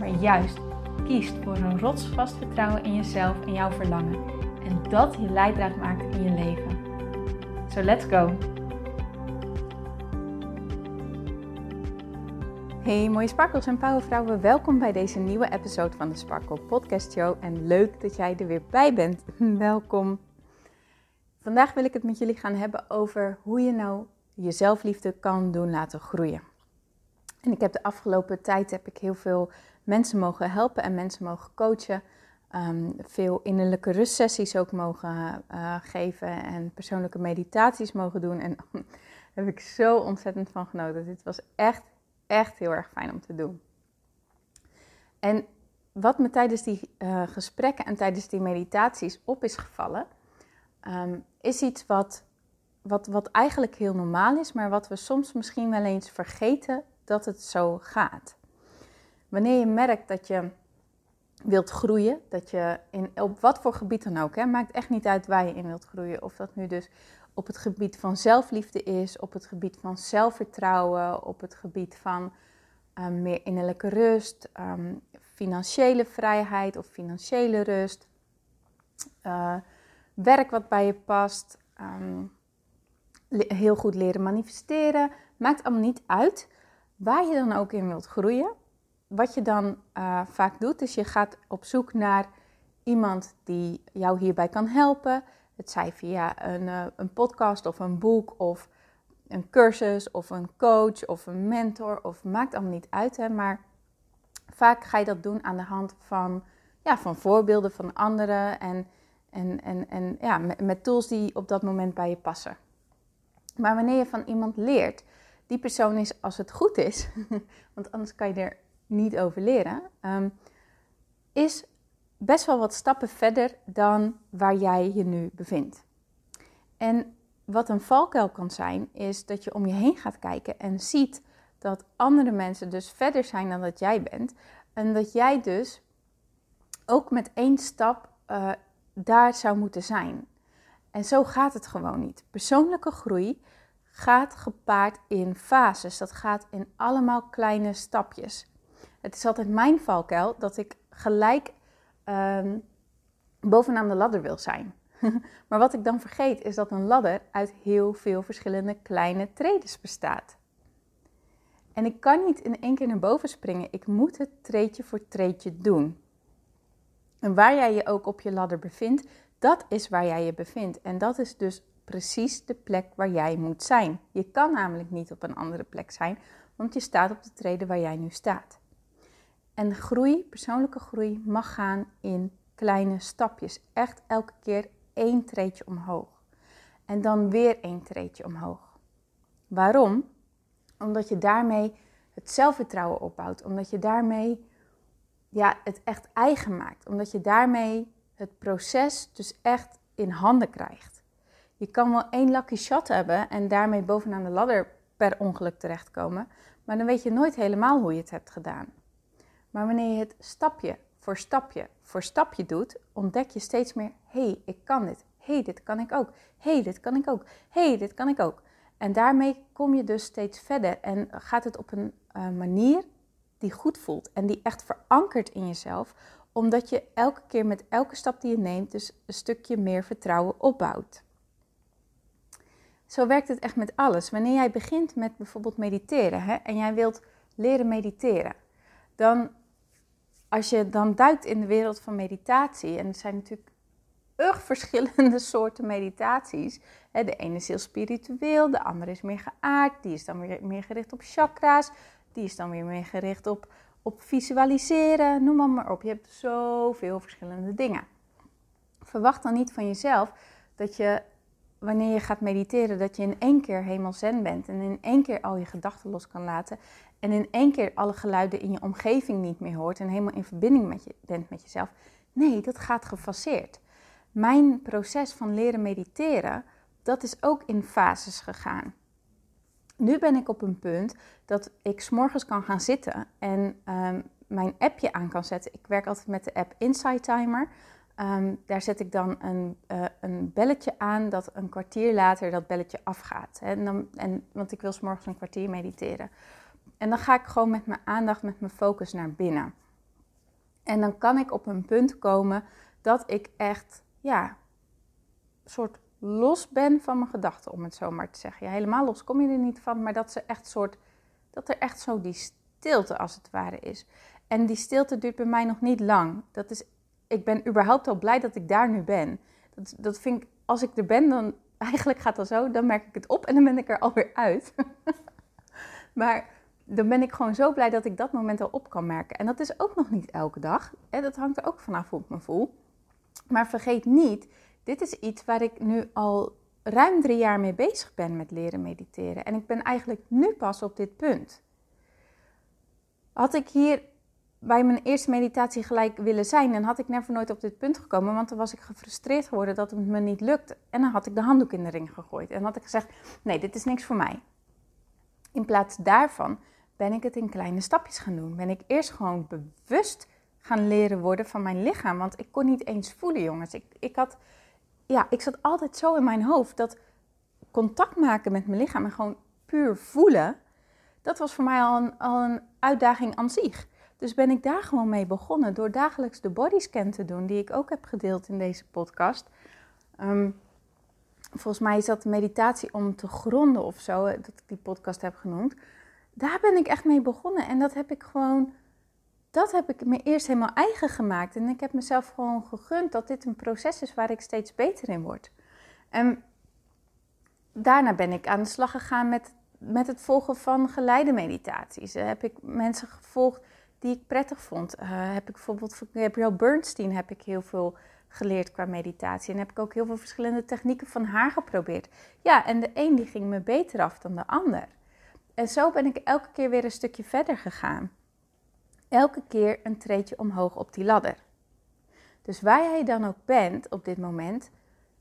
maar juist kiest voor een rotsvast vertrouwen in jezelf en jouw verlangen. En dat je leidraad maakt in je leven. So let's go! Hey mooie sparkles en powervrouwen, welkom bij deze nieuwe episode van de Sparkle Podcast Show. En leuk dat jij er weer bij bent. welkom. Vandaag wil ik het met jullie gaan hebben over hoe je nou je zelfliefde kan doen laten groeien. En ik heb de afgelopen tijd heb ik heel veel mensen mogen helpen en mensen mogen coachen. Um, veel innerlijke rustsessies ook mogen uh, geven en persoonlijke meditaties mogen doen. En daar heb ik zo ontzettend van genoten. Dit was echt, echt heel erg fijn om te doen. En wat me tijdens die uh, gesprekken en tijdens die meditaties op is gevallen, um, is iets wat, wat, wat eigenlijk heel normaal is, maar wat we soms misschien wel eens vergeten dat het zo gaat. Wanneer je merkt dat je wilt groeien, dat je in, op wat voor gebied dan ook, hè, maakt echt niet uit waar je in wilt groeien. Of dat nu dus op het gebied van zelfliefde is, op het gebied van zelfvertrouwen, op het gebied van um, meer innerlijke rust, um, financiële vrijheid of financiële rust, uh, werk wat bij je past, um, heel goed leren manifesteren. Maakt allemaal niet uit waar je dan ook in wilt groeien wat je dan uh, vaak doet, is je gaat op zoek naar iemand die jou hierbij kan helpen. Het zij via een, uh, een podcast of een boek of een cursus of een coach of een mentor of maakt allemaal niet uit. Hè, maar vaak ga je dat doen aan de hand van, ja, van voorbeelden van anderen en, en, en, en ja, met, met tools die op dat moment bij je passen. Maar wanneer je van iemand leert, die persoon is als het goed is, want anders kan je er niet over leren, ehm, is best wel wat stappen verder dan waar jij je nu bevindt. En wat een valkuil kan zijn, is dat je om je heen gaat kijken en ziet dat andere mensen dus verder zijn dan dat jij bent. En dat jij dus ook met één stap uh, daar zou moeten zijn. En zo gaat het gewoon niet. Persoonlijke groei gaat gepaard in fases. Dat gaat in allemaal kleine stapjes. Het is altijd mijn valkuil dat ik gelijk um, bovenaan de ladder wil zijn. maar wat ik dan vergeet is dat een ladder uit heel veel verschillende kleine tredes bestaat. En ik kan niet in één keer naar boven springen. Ik moet het treedje voor treedje doen. En waar jij je ook op je ladder bevindt, dat is waar jij je bevindt. En dat is dus precies de plek waar jij moet zijn. Je kan namelijk niet op een andere plek zijn, want je staat op de treden waar jij nu staat. En groei, persoonlijke groei, mag gaan in kleine stapjes. Echt elke keer één treetje omhoog. En dan weer één treetje omhoog. Waarom? Omdat je daarmee het zelfvertrouwen opbouwt. Omdat je daarmee ja, het echt eigen maakt. Omdat je daarmee het proces dus echt in handen krijgt. Je kan wel één lucky shot hebben en daarmee bovenaan de ladder per ongeluk terechtkomen. Maar dan weet je nooit helemaal hoe je het hebt gedaan. Maar wanneer je het stapje voor stapje voor stapje doet, ontdek je steeds meer: hé, hey, ik kan dit. Hé, hey, dit kan ik ook. Hé, hey, dit kan ik ook. Hé, hey, dit kan ik ook. En daarmee kom je dus steeds verder en gaat het op een uh, manier die goed voelt en die echt verankert in jezelf, omdat je elke keer met elke stap die je neemt, dus een stukje meer vertrouwen opbouwt. Zo werkt het echt met alles. Wanneer jij begint met bijvoorbeeld mediteren hè, en jij wilt leren mediteren, dan als je dan duikt in de wereld van meditatie, en er zijn natuurlijk erg verschillende soorten meditaties. De ene is heel spiritueel, de andere is meer geaard, die is dan weer meer gericht op chakra's, die is dan weer meer gericht op, op visualiseren, noem maar, maar op. Je hebt zoveel verschillende dingen. Verwacht dan niet van jezelf dat je, wanneer je gaat mediteren, dat je in één keer helemaal zen bent en in één keer al je gedachten los kan laten en in één keer alle geluiden in je omgeving niet meer hoort en helemaal in verbinding met je, bent met jezelf. Nee, dat gaat gefaseerd. Mijn proces van leren mediteren, dat is ook in fases gegaan. Nu ben ik op een punt dat ik s'morgens kan gaan zitten en um, mijn appje aan kan zetten. Ik werk altijd met de app Insight Timer. Um, daar zet ik dan een, uh, een belletje aan dat een kwartier later dat belletje afgaat. En dan, en, want ik wil s'morgens een kwartier mediteren. En dan ga ik gewoon met mijn aandacht, met mijn focus naar binnen. En dan kan ik op een punt komen dat ik echt, ja, soort los ben van mijn gedachten, om het zo maar te zeggen. Ja, helemaal los kom je er niet van, maar dat, ze echt soort, dat er echt zo die stilte als het ware is. En die stilte duurt bij mij nog niet lang. Dat is, ik ben überhaupt al blij dat ik daar nu ben. Dat, dat vind ik, als ik er ben, dan eigenlijk gaat dat zo, dan merk ik het op en dan ben ik er alweer uit. maar dan ben ik gewoon zo blij dat ik dat moment al op kan merken. En dat is ook nog niet elke dag. Dat hangt er ook vanaf hoe ik me voel. Maar vergeet niet, dit is iets waar ik nu al ruim drie jaar mee bezig ben met leren mediteren. En ik ben eigenlijk nu pas op dit punt. Had ik hier bij mijn eerste meditatie gelijk willen zijn, dan had ik never nooit op dit punt gekomen, want dan was ik gefrustreerd geworden dat het me niet lukte. En dan had ik de handdoek in de ring gegooid en had ik gezegd: nee, dit is niks voor mij. In plaats daarvan ben ik het in kleine stapjes gaan doen. Ben ik eerst gewoon bewust gaan leren worden van mijn lichaam, want ik kon niet eens voelen, jongens. Ik, ik had, ja, ik zat altijd zo in mijn hoofd dat contact maken met mijn lichaam en gewoon puur voelen, dat was voor mij al een, al een uitdaging aan zich. Dus ben ik daar gewoon mee begonnen door dagelijks de bodyscan te doen, die ik ook heb gedeeld in deze podcast. Ehm, volgens mij is dat meditatie om te gronden of zo, dat ik die podcast heb genoemd. Daar ben ik echt mee begonnen en dat heb ik gewoon, dat heb ik me eerst helemaal eigen gemaakt. En ik heb mezelf gewoon gegund dat dit een proces is waar ik steeds beter in word. En daarna ben ik aan de slag gegaan met, met het volgen van geleide meditaties. heb ik mensen gevolgd die ik prettig vond. Uh, heb ik bijvoorbeeld van Gabrielle Bernstein heb ik heel veel geleerd qua meditatie. En heb ik ook heel veel verschillende technieken van haar geprobeerd. Ja, en de een die ging me beter af dan de ander. En zo ben ik elke keer weer een stukje verder gegaan. Elke keer een treedje omhoog op die ladder. Dus waar jij dan ook bent op dit moment,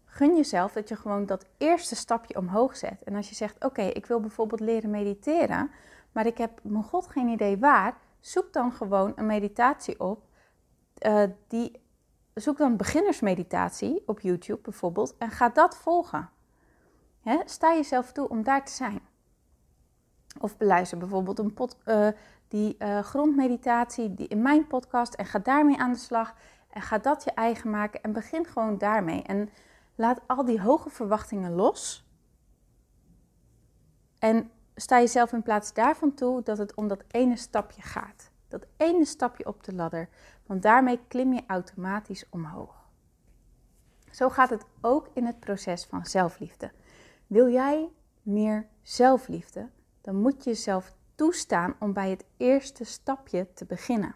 gun jezelf dat je gewoon dat eerste stapje omhoog zet. En als je zegt: Oké, ik wil bijvoorbeeld leren mediteren, maar ik heb mijn god geen idee waar zoek dan gewoon een meditatie op. Uh, die, zoek dan beginnersmeditatie op YouTube bijvoorbeeld en ga dat volgen. Sta jezelf toe om daar te zijn. Of beluister bijvoorbeeld een uh, die uh, grondmeditatie die in mijn podcast en ga daarmee aan de slag. En ga dat je eigen maken en begin gewoon daarmee. En laat al die hoge verwachtingen los. En sta jezelf in plaats daarvan toe dat het om dat ene stapje gaat. Dat ene stapje op de ladder, want daarmee klim je automatisch omhoog. Zo gaat het ook in het proces van zelfliefde. Wil jij meer zelfliefde, dan moet je jezelf toestaan om bij het eerste stapje te beginnen.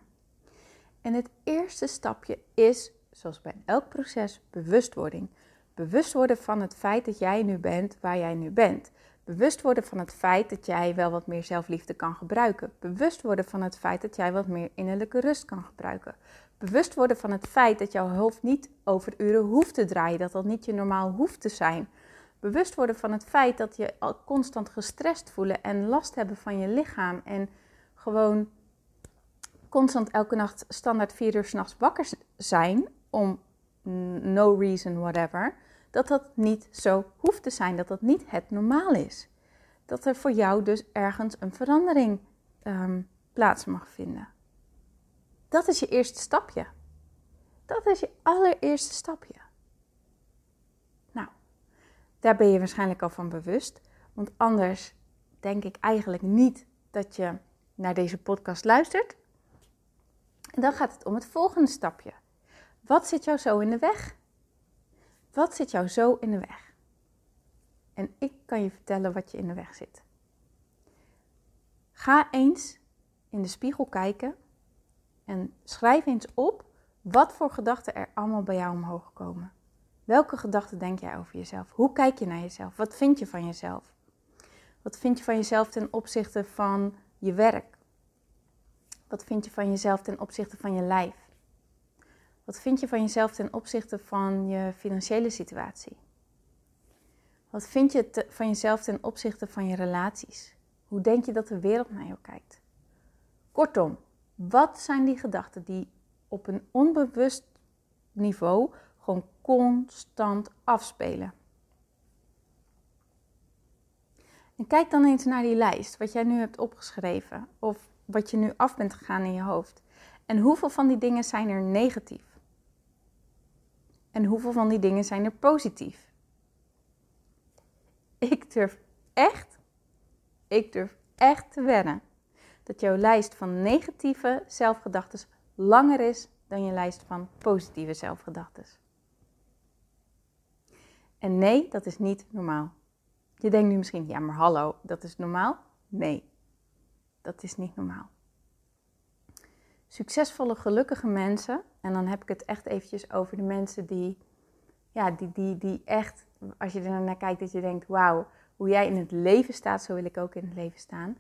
En het eerste stapje is, zoals bij elk proces, bewustwording. Bewust worden van het feit dat jij nu bent waar jij nu bent. Bewust worden van het feit dat jij wel wat meer zelfliefde kan gebruiken. Bewust worden van het feit dat jij wat meer innerlijke rust kan gebruiken. Bewust worden van het feit dat jouw hoofd niet over uren hoeft te draaien, dat dat niet je normaal hoeft te zijn. Bewust worden van het feit dat je al constant gestrest voelen en last hebben van je lichaam en gewoon constant elke nacht standaard vier uur s'nachts wakker zijn om no reason whatever dat dat niet zo hoeft te zijn, dat dat niet het normaal is. Dat er voor jou dus ergens een verandering um, plaats mag vinden. Dat is je eerste stapje. Dat is je allereerste stapje. Daar ben je waarschijnlijk al van bewust, want anders denk ik eigenlijk niet dat je naar deze podcast luistert. En dan gaat het om het volgende stapje. Wat zit jou zo in de weg? Wat zit jou zo in de weg? En ik kan je vertellen wat je in de weg zit. Ga eens in de spiegel kijken en schrijf eens op wat voor gedachten er allemaal bij jou omhoog komen. Welke gedachten denk jij over jezelf? Hoe kijk je naar jezelf? Wat vind je van jezelf? Wat vind je van jezelf ten opzichte van je werk Wat vind je van jezelf ten opzichte van je lijf? Wat vind je van jezelf ten opzichte van je financiële situatie? Wat vind je van jezelf ten opzichte van je relaties? Hoe denk je dat de wereld naar jou kijkt? Kortom, wat zijn die gedachten die op een onbewust niveau gewoon constant afspelen? En kijk dan eens naar die lijst, wat jij nu hebt opgeschreven, of wat je nu af bent gegaan in je hoofd. En hoeveel van die dingen zijn er negatief? En hoeveel van die dingen zijn er positief? Ik durf echt, ik durf echt te wedden dat jouw lijst van negatieve zelfgedachten langer is dan je lijst van positieve zelfgedachten. En nee, dat is niet normaal. Je denkt nu misschien, ja maar hallo, dat is normaal? Nee, dat is niet normaal. Succesvolle, gelukkige mensen, en dan heb ik het echt eventjes over de mensen die, ja, die, die, die echt, als je er naar kijkt, dat je denkt, wauw, hoe jij in het leven staat, zo wil ik ook in het leven staan.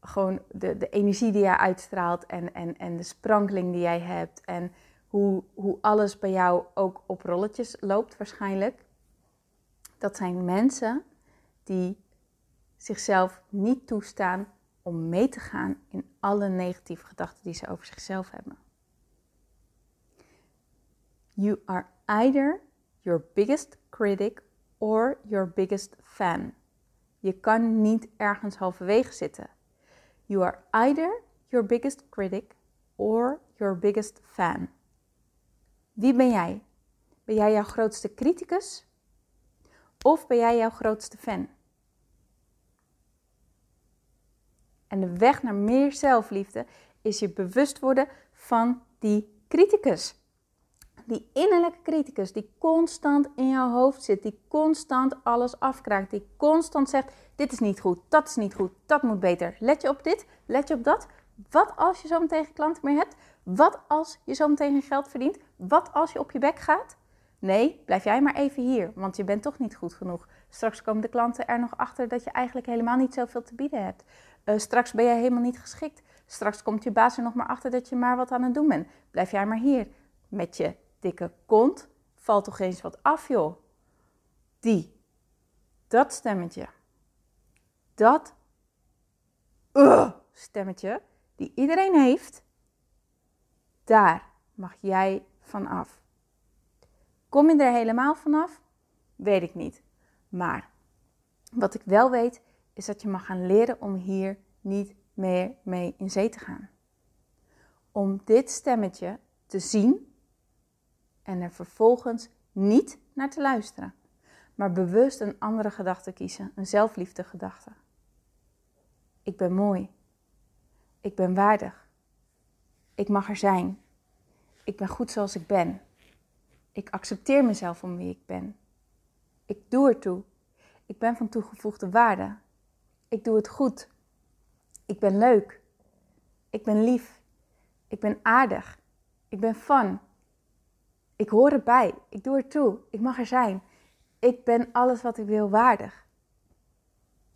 Gewoon de, de energie die jij uitstraalt en, en, en de sprankeling die jij hebt en hoe, hoe alles bij jou ook op rolletjes loopt waarschijnlijk. Dat zijn mensen die zichzelf niet toestaan om mee te gaan in alle negatieve gedachten die ze over zichzelf hebben. You are either your biggest critic or your biggest fan. Je kan niet ergens halverwege zitten. You are either your biggest critic or your biggest fan. Wie ben jij? Ben jij jouw grootste criticus of ben jij jouw grootste fan? En de weg naar meer zelfliefde is je bewust worden van die criticus. Die innerlijke criticus die constant in jouw hoofd zit, die constant alles afkraakt, die constant zegt: Dit is niet goed, dat is niet goed, dat moet beter. Let je op dit, let je op dat. Wat als je zo meteen klanten meer hebt? Wat als je zo meteen geld verdient? Wat als je op je bek gaat? Nee, blijf jij maar even hier, want je bent toch niet goed genoeg. Straks komen de klanten er nog achter dat je eigenlijk helemaal niet zoveel te bieden hebt. Uh, straks ben jij helemaal niet geschikt. Straks komt je baas er nog maar achter dat je maar wat aan het doen bent. Blijf jij maar hier. Met je dikke kont valt toch eens wat af, joh. Die. Dat stemmetje. Dat uh, stemmetje die iedereen heeft. Daar mag jij van af. Kom je er helemaal vanaf? Weet ik niet. Maar wat ik wel weet, is dat je mag gaan leren om hier niet meer mee in zee te gaan. Om dit stemmetje te zien en er vervolgens niet naar te luisteren, maar bewust een andere gedachte kiezen, een zelfliefde gedachte. Ik ben mooi. Ik ben waardig. Ik mag er zijn. Ik ben goed zoals ik ben. Ik accepteer mezelf om wie ik ben. Ik doe ertoe. Ik ben van toegevoegde waarde. Ik doe het goed. Ik ben leuk. Ik ben lief. Ik ben aardig. Ik ben fun. Ik hoor erbij. Ik doe ertoe. Ik mag er zijn. Ik ben alles wat ik wil waardig.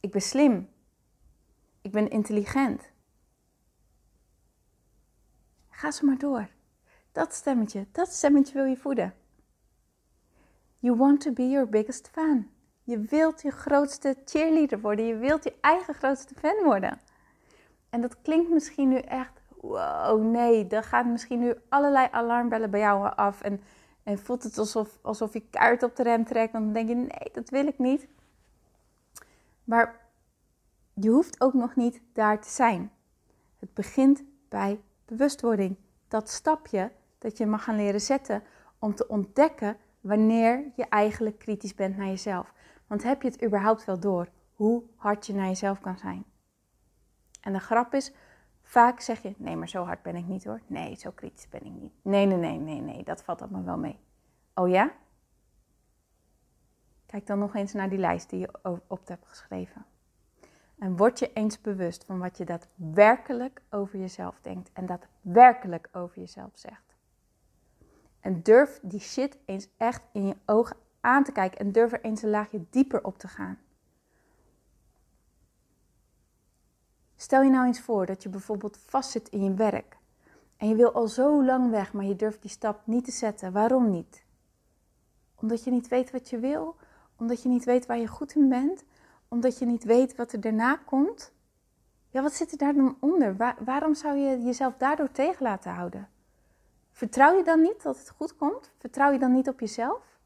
Ik ben slim. Ik ben intelligent. Ga zo maar door. Dat stemmetje, dat stemmetje wil je voeden. You want to be your biggest fan. Je wilt je grootste cheerleader worden. Je wilt je eigen grootste fan worden. En dat klinkt misschien nu echt, wow, nee, dan gaan misschien nu allerlei alarmbellen bij jou af. En, en voelt het alsof, alsof je kaart op de rem trekt. Dan denk je, nee, dat wil ik niet. Maar je hoeft ook nog niet daar te zijn. Het begint bij bewustwording. Dat stapje dat je mag gaan leren zetten om te ontdekken wanneer je eigenlijk kritisch bent naar jezelf. Want heb je het überhaupt wel door hoe hard je naar jezelf kan zijn? En de grap is, vaak zeg je, nee, maar zo hard ben ik niet hoor. Nee, zo kritisch ben ik niet. Nee, nee, nee, nee, nee, dat valt allemaal wel mee. Oh ja? Kijk dan nog eens naar die lijst die je op hebt geschreven. En word je eens bewust van wat je daadwerkelijk over jezelf denkt en daadwerkelijk over jezelf zegt. En durf die shit eens echt in je ogen aan te kijken en durf er eens een laagje dieper op te gaan. Stel je nou eens voor dat je bijvoorbeeld vastzit in je werk en je wil al zo lang weg, maar je durft die stap niet te zetten. Waarom niet? Omdat je niet weet wat je wil, omdat je niet weet waar je goed in bent, omdat je niet weet wat er daarna komt. Ja, wat zit er daar dan onder? waarom zou je jezelf daardoor tegen laten houden? Vertrouw je dan niet dat het goed komt? Vertrouw je dan niet op jezelf?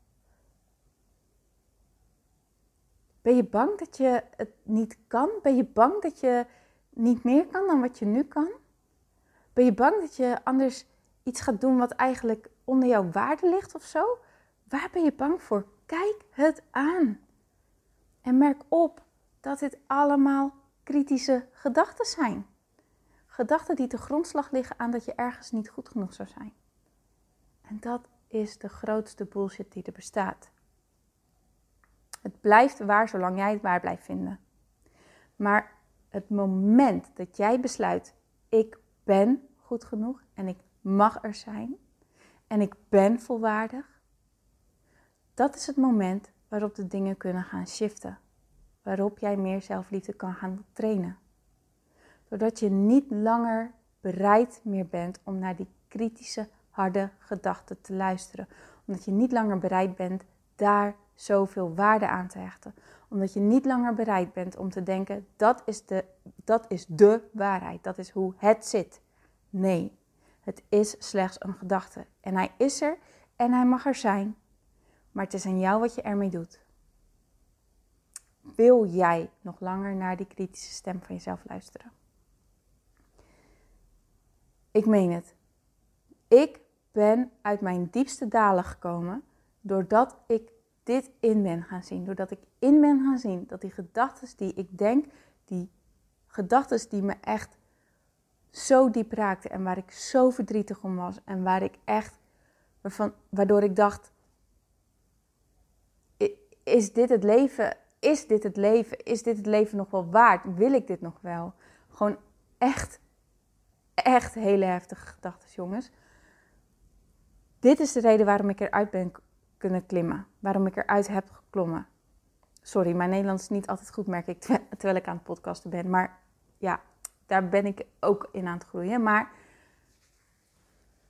Ben je bang dat je het niet kan? Ben je bang dat je niet meer kan dan wat je nu kan? Ben je bang dat je anders iets gaat doen wat eigenlijk onder jouw waarde ligt of zo? Waar ben je bang voor? Kijk het aan. En merk op dat dit allemaal kritische gedachten zijn. Gedachten die te grondslag liggen aan dat je ergens niet goed genoeg zou zijn. En dat is de grootste bullshit die er bestaat. Het blijft waar zolang jij het waar blijft vinden. Maar het moment dat jij besluit, ik ben goed genoeg en ik mag er zijn en ik ben volwaardig, dat is het moment waarop de dingen kunnen gaan shiften. Waarop jij meer zelfliefde kan gaan trainen. Doordat je niet langer bereid meer bent om naar die kritische, harde gedachten te luisteren. Omdat je niet langer bereid bent daar zoveel waarde aan te hechten. Omdat je niet langer bereid bent om te denken, dat is de, dat is de waarheid. Dat is hoe het zit. Nee, het is slechts een gedachte. En hij is er en hij mag er zijn. Maar het is aan jou wat je ermee doet. Wil jij nog langer naar die kritische stem van jezelf luisteren? Ik meen het. Ik ben uit mijn diepste dalen gekomen doordat ik dit in ben gaan zien. Doordat ik in ben gaan zien dat die gedachten die ik denk, die gedachten die me echt zo diep raakten en waar ik zo verdrietig om was en waar ik echt, waarvan, waardoor ik dacht, is dit het leven? Is dit het leven? Is dit het leven nog wel waard? Wil ik dit nog wel? Gewoon echt, echt hele heftige gedachten, jongens. Dit is de reden waarom ik eruit ben kunnen klimmen. Waarom ik eruit heb geklommen. Sorry, mijn Nederlands is niet altijd goed, merk ik, terwijl ik aan het podcasten ben. Maar ja, daar ben ik ook in aan het groeien. Maar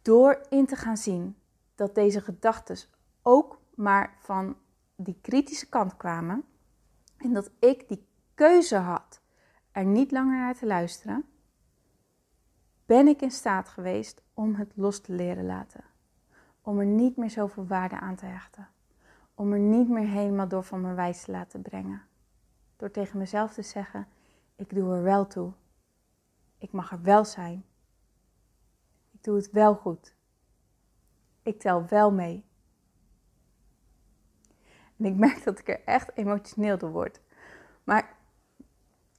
door in te gaan zien dat deze gedachten ook maar van die kritische kant kwamen en dat ik die keuze had er niet langer naar te luisteren, ben ik in staat geweest om het los te leren laten. Om er niet meer zoveel waarde aan te hechten. Om er niet meer helemaal door van mijn wijs te laten brengen. Door tegen mezelf te zeggen: ik doe er wel toe. Ik mag er wel zijn. Ik doe het wel goed. Ik tel wel mee. En ik merk dat ik er echt emotioneel door word. Maar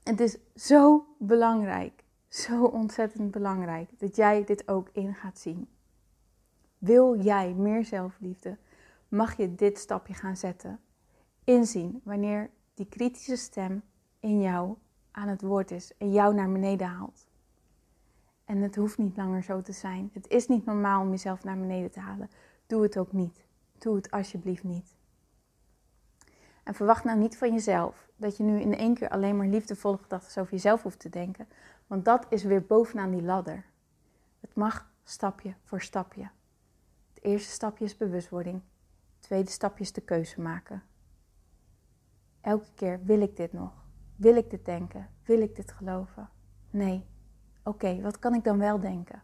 het is zo belangrijk, zo ontzettend belangrijk dat jij dit ook in gaat zien. Wil jij meer zelfliefde, mag je dit stapje gaan zetten. Inzien wanneer die kritische stem in jou aan het woord is en jou naar beneden haalt. En het hoeft niet langer zo te zijn. Het is niet normaal om jezelf naar beneden te halen. Doe het ook niet. Doe het alsjeblieft niet. En verwacht nou niet van jezelf dat je nu in één keer alleen maar liefdevolle gedachten over jezelf hoeft te denken. Want dat is weer bovenaan die ladder. Het mag stapje voor stapje. Eerste stapje is bewustwording. Tweede stapje is de keuze maken. Elke keer wil ik dit nog? Wil ik dit denken? Wil ik dit geloven? Nee. Oké, wat kan ik dan wel denken?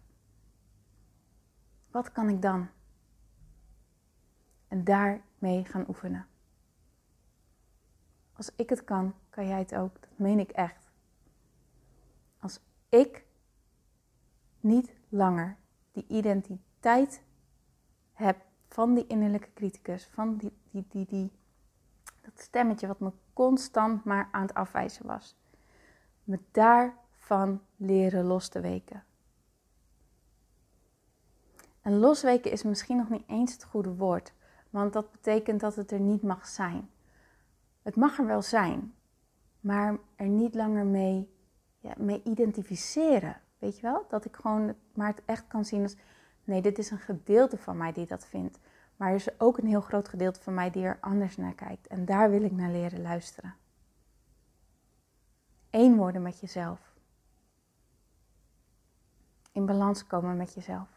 Wat kan ik dan? En daarmee gaan oefenen. Als ik het kan, kan jij het ook. Dat meen ik echt. Als ik niet langer die identiteit heb van die innerlijke criticus, van die, die, die, die, dat stemmetje wat me constant maar aan het afwijzen was. Me daarvan leren los te weken. En losweken is misschien nog niet eens het goede woord, want dat betekent dat het er niet mag zijn het mag er wel zijn, maar er niet langer mee, ja, mee identificeren. Weet je wel? Dat ik gewoon maar het echt kan zien als: nee, dit is een gedeelte van mij die dat vindt. Maar er is ook een heel groot gedeelte van mij die er anders naar kijkt. En daar wil ik naar leren luisteren. Eén worden met jezelf. in balans komen met jezelf.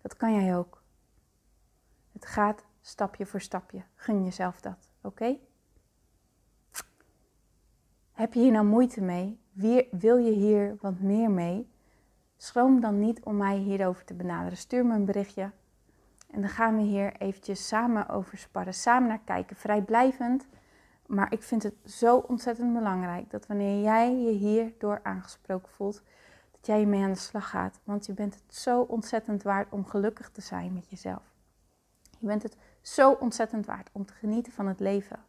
Dat kan jij ook. Het gaat stapje voor stapje. Gun jezelf dat, oké? Heb je hier nou moeite mee? Wil je hier wat meer mee? Schroom dan niet om mij hierover te benaderen. Stuur me een berichtje. En dan gaan we hier eventjes samen over sparren. Samen naar kijken. Vrijblijvend. Maar ik vind het zo ontzettend belangrijk dat wanneer jij je hierdoor aangesproken voelt, dat jij mee aan de slag gaat. Want je bent het zo ontzettend waard om gelukkig te zijn met jezelf. Je bent het zo ontzettend waard om te genieten van het leven.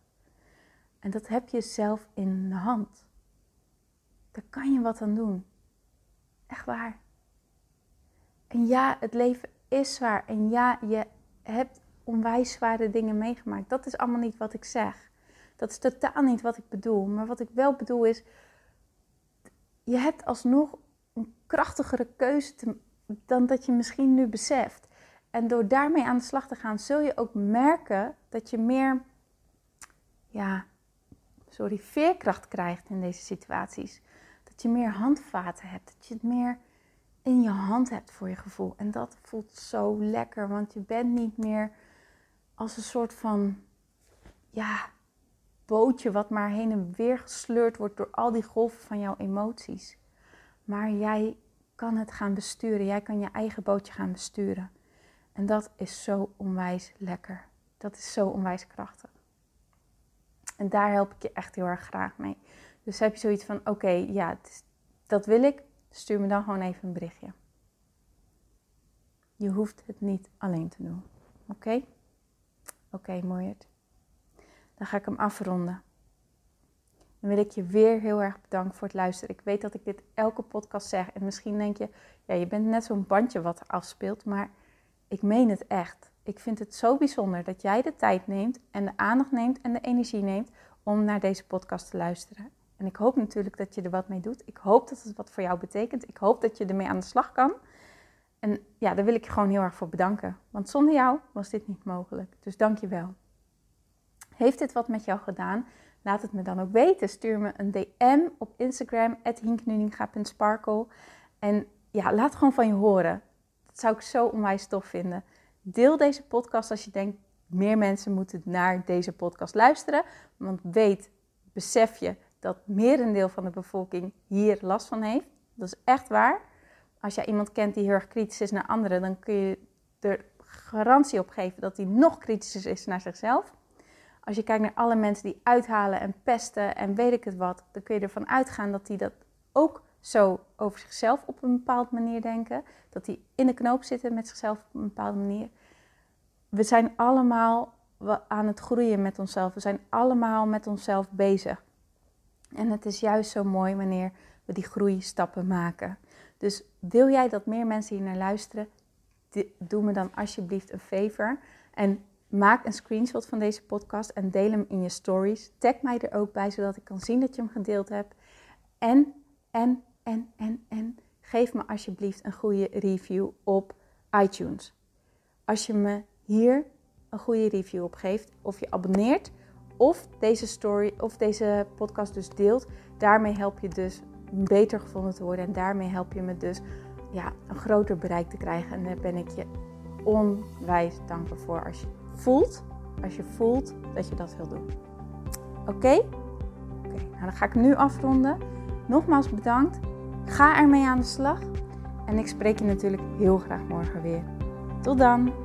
En dat heb je zelf in de hand. Daar kan je wat aan doen. Echt waar. En ja, het leven is zwaar. En ja, je hebt onwijs zware dingen meegemaakt. Dat is allemaal niet wat ik zeg. Dat is totaal niet wat ik bedoel. Maar wat ik wel bedoel is, je hebt alsnog een krachtigere keuze dan dat je misschien nu beseft. En door daarmee aan de slag te gaan, zul je ook merken dat je meer, ja, sorry, veerkracht krijgt in deze situaties. Dat je meer handvaten hebt, dat je het meer in je hand hebt voor je gevoel. En dat voelt zo lekker, want je bent niet meer als een soort van, ja, bootje wat maar heen en weer gesleurd wordt door al die golven van jouw emoties. Maar jij kan het gaan besturen. Jij kan je eigen bootje gaan besturen. En dat is zo onwijs lekker. Dat is zo onwijs krachtig. En daar help ik je echt heel erg graag mee. Dus heb je zoiets van: oké, ja, dat wil ik. Stuur me dan gewoon even een berichtje. Je hoeft het niet alleen te doen. Oké? Oké, okay, mooi. Dan ga ik hem afronden. Dan wil ik je weer heel erg bedanken voor het luisteren. Ik weet dat ik dit elke podcast zeg. En misschien denk je, ja, je bent net zo'n bandje wat afspeelt. Maar ik meen het echt. Ik vind het zo bijzonder dat jij de tijd neemt en de aandacht neemt en de energie neemt om naar deze podcast te luisteren. En ik hoop natuurlijk dat je er wat mee doet. Ik hoop dat het wat voor jou betekent. Ik hoop dat je ermee aan de slag kan. En ja, daar wil ik je gewoon heel erg voor bedanken. Want zonder jou was dit niet mogelijk. Dus dank je wel. Heeft dit wat met jou gedaan? Laat het me dan ook weten. Stuur me een DM op Instagram, hinknuninga.sparkle. En ja, laat gewoon van je horen. Dat zou ik zo onwijs tof vinden. Deel deze podcast als je denkt, meer mensen moeten naar deze podcast luisteren. Want weet, besef je dat merendeel van de bevolking hier last van heeft. Dat is echt waar. Als jij iemand kent die heel erg kritisch is naar anderen, dan kun je er garantie op geven dat hij nog kritischer is naar zichzelf. Als je kijkt naar alle mensen die uithalen en pesten en weet ik het wat, dan kun je ervan uitgaan dat die dat ook zo over zichzelf op een bepaalde manier denken. Dat die in de knoop zitten met zichzelf op een bepaalde manier. We zijn allemaal aan het groeien met onszelf. We zijn allemaal met onszelf bezig. En het is juist zo mooi wanneer we die groeistappen maken. Dus wil jij dat meer mensen hier naar luisteren? Doe me dan alsjeblieft een favor. En Maak een screenshot van deze podcast en deel hem in je stories. Tag mij er ook bij, zodat ik kan zien dat je hem gedeeld hebt. En, en, en, en, en, geef me alsjeblieft een goede review op iTunes. Als je me hier een goede review op geeft, of je abonneert, of deze story of deze podcast dus deelt, daarmee help je dus beter gevonden te worden. En daarmee help je me dus ja, een groter bereik te krijgen. En daar ben ik je onwijs dankbaar voor als je voelt, als je voelt dat je dat wil doen. Oké? Oké, nou dan ga ik nu afronden. Nogmaals bedankt. Ga ermee aan de slag. En ik spreek je natuurlijk heel graag morgen weer. Tot dan!